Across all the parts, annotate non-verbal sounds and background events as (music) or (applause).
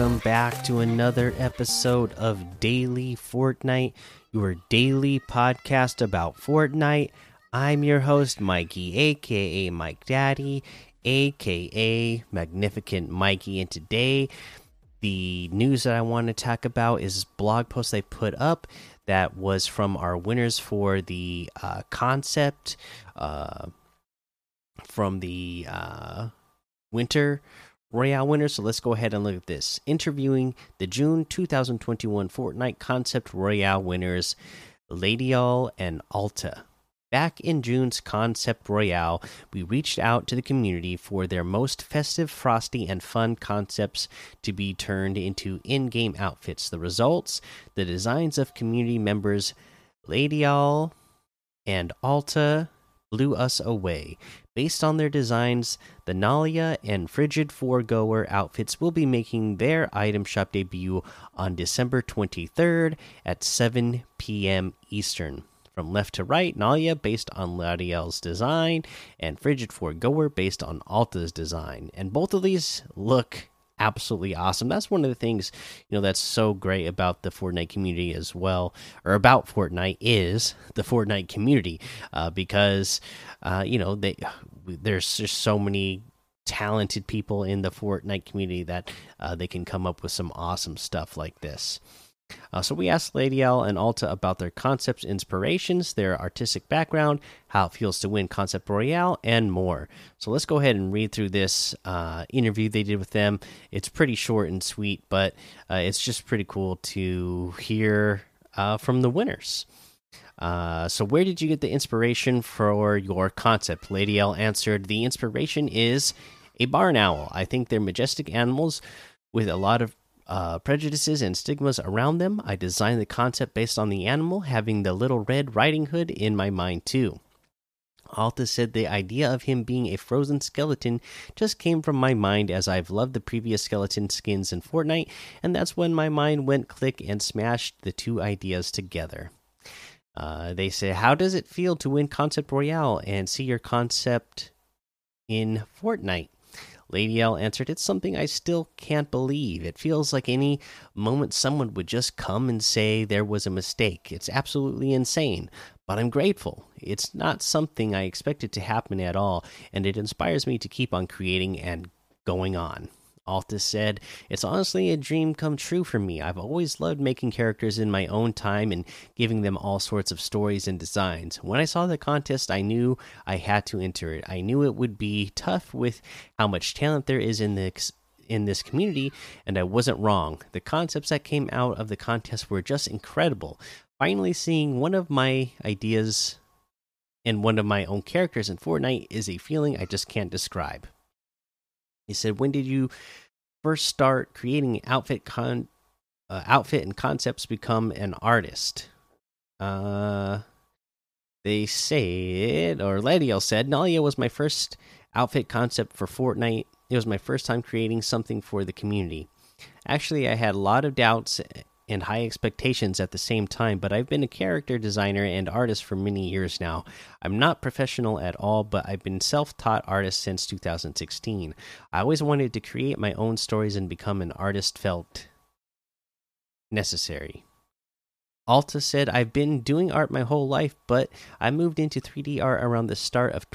welcome back to another episode of Daily Fortnite, your daily podcast about Fortnite. I'm your host, Mikey, aka Mike Daddy, aka Magnificent Mikey, and today the news that I want to talk about is blog post I put up that was from our winners for the uh, concept uh, from the uh, winter Royale winners. So let's go ahead and look at this. Interviewing the June 2021 Fortnite Concept Royale winners, Ladiel and Alta. Back in June's Concept Royale, we reached out to the community for their most festive, frosty, and fun concepts to be turned into in game outfits. The results the designs of community members Ladiel and Alta blew us away. Based on their designs, the Nalia and Frigid Foregoer outfits will be making their item shop debut on December 23rd at 7 p.m. Eastern. From left to right, Nalia based on Ladiel's design, and Frigid Foregoer based on Alta's design. And both of these look absolutely awesome. That's one of the things you know that's so great about the Fortnite community as well, or about Fortnite is the Fortnite community, uh, because uh, you know they there's just so many talented people in the Fortnite community that uh, they can come up with some awesome stuff like this. Uh, so we asked Lady L and Alta about their concepts, inspirations, their artistic background, how it feels to win Concept Royale, and more. So let's go ahead and read through this uh, interview they did with them. It's pretty short and sweet, but uh, it's just pretty cool to hear uh, from the winners. Uh, so, where did you get the inspiration for your concept? Lady L answered, The inspiration is a barn owl. I think they're majestic animals with a lot of uh, prejudices and stigmas around them. I designed the concept based on the animal having the little red riding hood in my mind, too. Alta said the idea of him being a frozen skeleton just came from my mind as I've loved the previous skeleton skins in Fortnite, and that's when my mind went click and smashed the two ideas together. Uh, they say, How does it feel to win Concept Royale and see your concept in Fortnite? Lady L answered, It's something I still can't believe. It feels like any moment someone would just come and say there was a mistake. It's absolutely insane, but I'm grateful. It's not something I expected to happen at all, and it inspires me to keep on creating and going on. Alta said, It's honestly a dream come true for me. I've always loved making characters in my own time and giving them all sorts of stories and designs. When I saw the contest, I knew I had to enter it. I knew it would be tough with how much talent there is in this in this community, and I wasn't wrong. The concepts that came out of the contest were just incredible. Finally, seeing one of my ideas and one of my own characters in Fortnite is a feeling I just can't describe. He said, "When did you first start creating outfit con uh, outfit and concepts become an artist?" Uh, they said, or Ladiel said, Nalia was my first outfit concept for Fortnite. It was my first time creating something for the community. Actually, I had a lot of doubts and high expectations at the same time, but I've been a character designer and artist for many years now. I'm not professional at all, but I've been self taught artist since 2016. I always wanted to create my own stories and become an artist felt necessary. Alta said, I've been doing art my whole life, but I moved into 3D art around the start of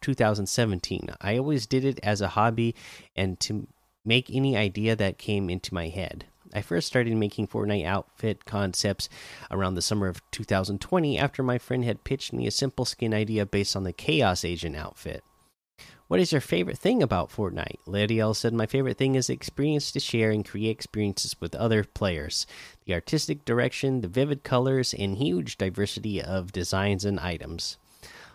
2017. I always did it as a hobby and to make any idea that came into my head. I first started making Fortnite outfit concepts around the summer of 2020 after my friend had pitched me a simple skin idea based on the Chaos Agent outfit. What is your favorite thing about Fortnite? Ladiel said, My favorite thing is the experience to share and create experiences with other players. The artistic direction, the vivid colors, and huge diversity of designs and items.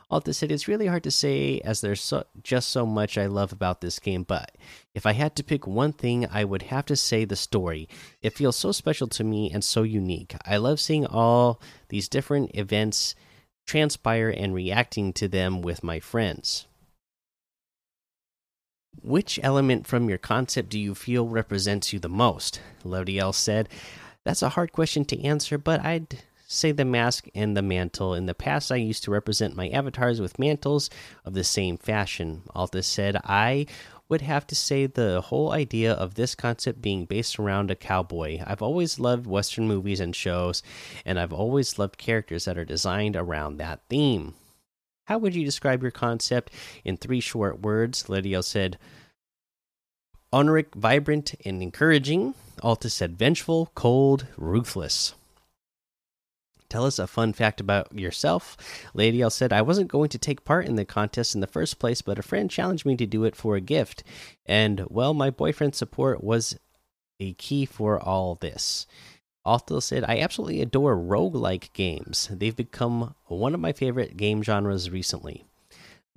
Alta said, It's really hard to say as there's so, just so much I love about this game, but if I had to pick one thing, I would have to say the story. It feels so special to me and so unique. I love seeing all these different events transpire and reacting to them with my friends. Which element from your concept do you feel represents you the most? Ladiel said. That's a hard question to answer, but I'd say the mask and the mantle. In the past, I used to represent my avatars with mantles of the same fashion. Alta said, I would have to say the whole idea of this concept being based around a cowboy. I've always loved Western movies and shows, and I've always loved characters that are designed around that theme. How would you describe your concept in three short words? Lydia said, Honoric, vibrant, and encouraging. Alta said, vengeful, cold, ruthless. Tell us a fun fact about yourself. Lady L said, I wasn't going to take part in the contest in the first place, but a friend challenged me to do it for a gift. And, well, my boyfriend's support was a key for all this. Alta said, I absolutely adore roguelike games. They've become one of my favorite game genres recently.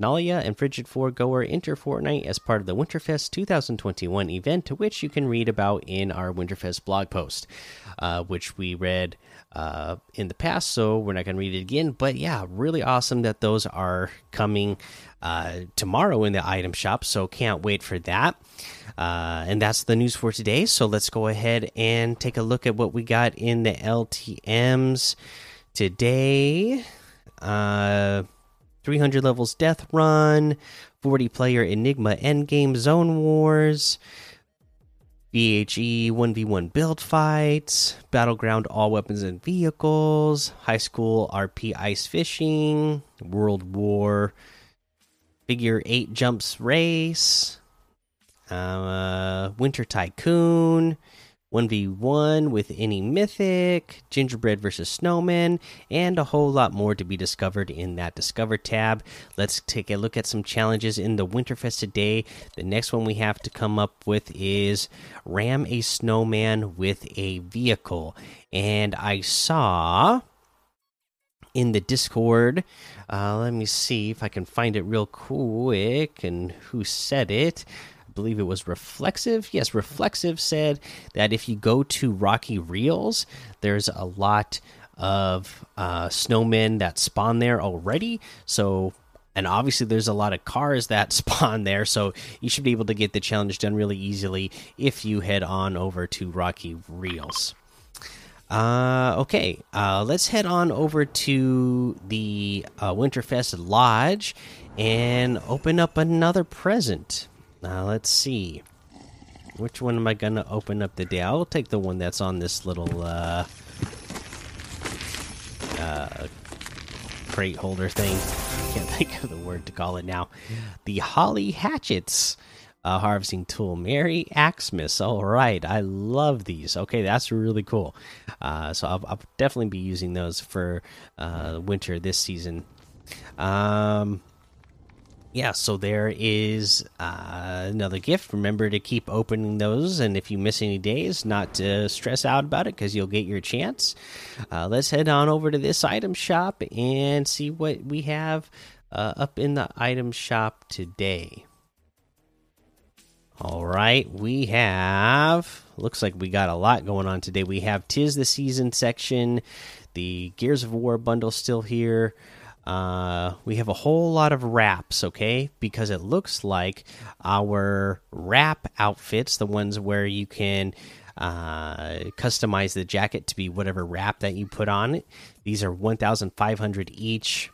Nalia and Frigid Foregoer enter Fortnite as part of the Winterfest 2021 event, to which you can read about in our Winterfest blog post, uh, which we read uh, in the past, so we're not going to read it again. But yeah, really awesome that those are coming uh, tomorrow in the item shop, so can't wait for that. Uh, and that's the news for today. So let's go ahead and take a look at what we got in the LTMs today. Uh, 300 levels Death Run, 40 player Enigma Endgame Zone Wars, BHE 1v1 build fights, Battleground All Weapons and Vehicles, High School RP Ice Fishing, World War Figure 8 Jumps Race, uh, Winter Tycoon, 1v1 with any mythic, gingerbread versus snowman, and a whole lot more to be discovered in that Discover tab. Let's take a look at some challenges in the Winterfest today. The next one we have to come up with is ram a snowman with a vehicle. And I saw in the Discord. Uh, let me see if I can find it real quick and who said it believe it was Reflexive. Yes, Reflexive said that if you go to Rocky Reels, there's a lot of uh, snowmen that spawn there already. So, and obviously, there's a lot of cars that (laughs) spawn there. So, you should be able to get the challenge done really easily if you head on over to Rocky Reels. Uh, okay, uh, let's head on over to the uh, Winterfest Lodge and open up another present. Now let's see. Which one am I gonna open up today? I'll take the one that's on this little uh, uh, crate holder thing. I can't (laughs) think of the word to call it now. The Holly Hatchets uh, harvesting tool. Merry Axemas. All right, I love these. Okay, that's really cool. Uh, so I'll, I'll, definitely be using those for uh, winter this season. Um, yeah, so there is uh, another gift. Remember to keep opening those, and if you miss any days, not to stress out about it because you'll get your chance. Uh, let's head on over to this item shop and see what we have uh, up in the item shop today. All right, we have. Looks like we got a lot going on today. We have Tis the Season section, the Gears of War bundle still here. Uh, we have a whole lot of wraps, okay? Because it looks like our wrap outfits, the ones where you can uh, customize the jacket to be whatever wrap that you put on it. These are 1,500 each.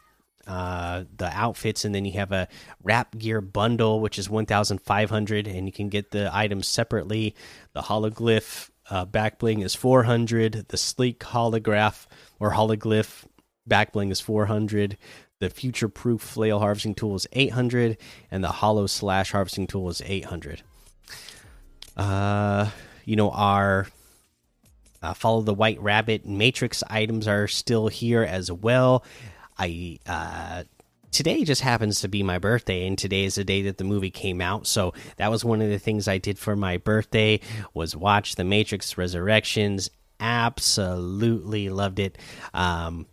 Uh, the outfits, and then you have a wrap gear bundle, which is 1,500, and you can get the items separately. The hologlyph uh, back bling is 400. The sleek holograph or hologlyph back bling is 400 the future proof flail harvesting tool is 800 and the hollow slash harvesting tool is 800 uh you know our uh, follow the white rabbit matrix items are still here as well. I uh today just happens to be my birthday and today is the day that the movie came out. So that was one of the things i did for my birthday was watch the matrix resurrections. Absolutely loved it. Um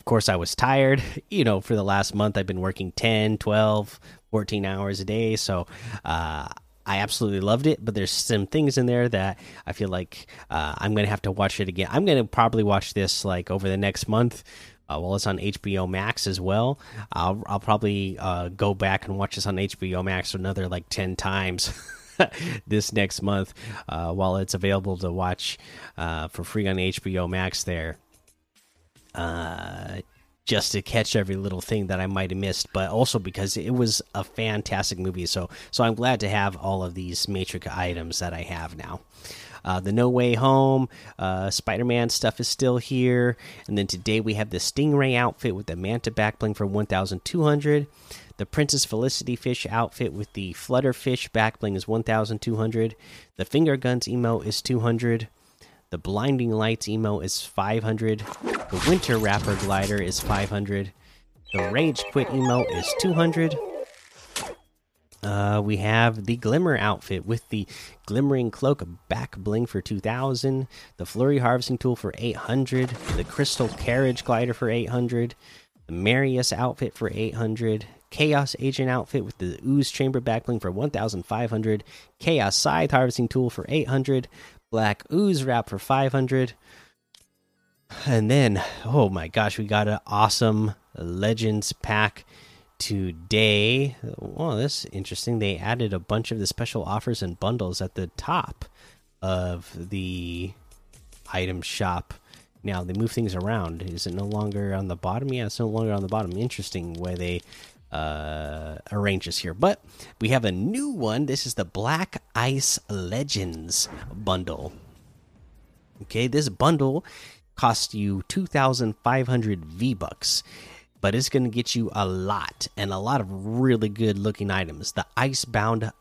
of course, I was tired. (laughs) You know, for the last month, I've been working 10, 12, 14 hours a day. So, uh, I absolutely loved it, but there's some things in there that I feel like uh, I'm gonna have to watch it again. I'm gonna probably watch this like over the next month. Uh, while it's on HBO Max as well, I'll, I'll probably uh, go back and watch this on HBO Max another like ten times (laughs) this next month uh, while it's available to watch uh, for free on HBO Max there. Uh, just to catch every little thing that I might have missed, but also because it was a fantastic movie. So, so I'm glad to have all of these Matrix items that I have now. Uh, the No Way Home, uh, Spider Man stuff is still here. And then today we have the Stingray outfit with the Manta backbling for 1,200. The Princess Felicity Fish outfit with the Flutterfish backbling is 1,200. The Finger Guns emo is 200. The Blinding Lights emo is 500. The Winter Wrapper glider is 500. The Rage Quit emo is 200. Uh, we have the Glimmer outfit with the Glimmering Cloak back bling for 2000. The Flurry Harvesting Tool for 800. The Crystal Carriage glider for 800. The Marius outfit for 800. Chaos Agent outfit with the Ooze Chamber backbling for 1500. Chaos Scythe Harvesting Tool for 800. Black Ooze Wrap for 500. And then, oh my gosh, we got an awesome Legends pack today. Well, this is interesting. They added a bunch of the special offers and bundles at the top of the item shop. Now they move things around. Is it no longer on the bottom? Yeah, it's no longer on the bottom. Interesting way they uh, arrange this here. But we have a new one. This is the Black Ice Legends bundle. Okay, this bundle costs you 2,500 V bucks, but it's going to get you a lot and a lot of really good looking items. The Icebound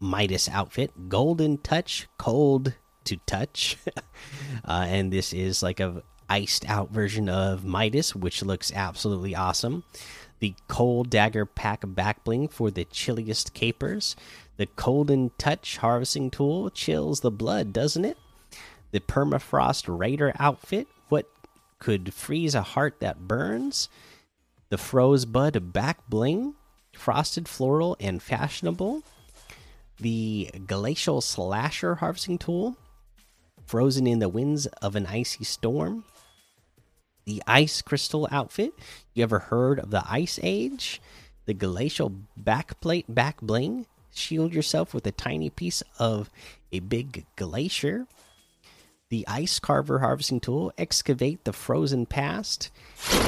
Midas outfit, Golden Touch, Cold to Touch, (laughs) uh, and this is like a iced out version of Midas, which looks absolutely awesome the Cold Dagger Pack back bling for the chilliest capers. The Colden Touch harvesting tool chills the blood, doesn't it? The Permafrost Raider outfit. What could freeze a heart that burns? The Frozebud back bling, frosted floral and fashionable. The Glacial Slasher harvesting tool, frozen in the winds of an icy storm the ice crystal outfit. You ever heard of the Ice Age? The glacial backplate back bling. Shield yourself with a tiny piece of a big glacier. The ice carver harvesting tool. Excavate the frozen past.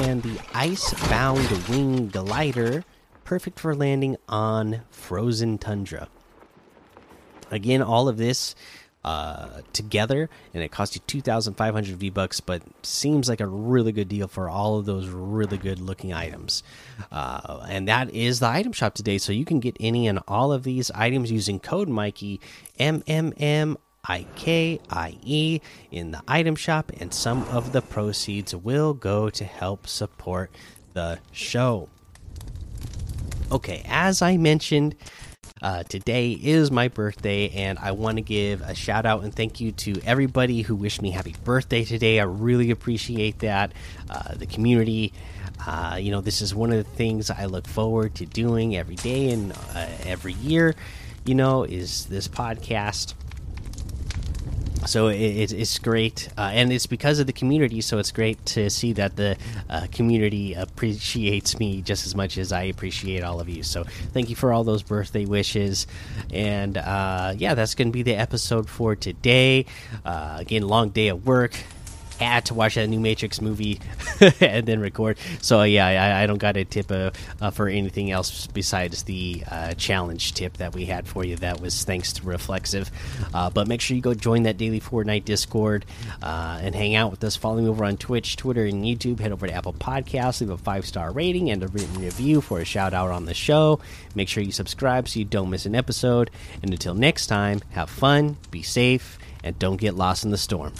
And the ice bound wing glider. Perfect for landing on frozen tundra. Again, all of this uh, together, and it costs you two thousand five hundred V bucks, but seems like a really good deal for all of those really good looking items. Uh, and that is the item shop today, so you can get any and all of these items using code Mikey M M M I K I E in the item shop, and some of the proceeds will go to help support the show. Okay, as I mentioned uh, today is my birthday, and I want to give a shout out and thank you to everybody who wished me happy birthday today. I really appreciate that. Uh, the community, uh, you know, this is one of the things I look forward to doing every day and uh, every year. You know, is this podcast so it, it's great, uh, and it's because of the community. So it's great to see that the uh, community appreciates me just as much as I appreciate all of you. So thank you for all those birthday wishes, and uh, yeah, that's going to be the episode for today. Uh, again, long day of work had to watch that new Matrix movie (laughs) and then record. So yeah, I, I don't got a tip uh, uh, for anything else besides the uh, challenge tip that we had for you. That was thanks to Reflexive. Uh, but make sure you go join that daily Fortnite Discord uh, and hang out with us. Follow me over on Twitch, Twitter, and YouTube. Head over to Apple Podcasts, leave a five star rating and a written review for a shout out on the show. Make sure you subscribe so you don't miss an episode. And until next time, have fun, be safe, and don't get lost in the storm.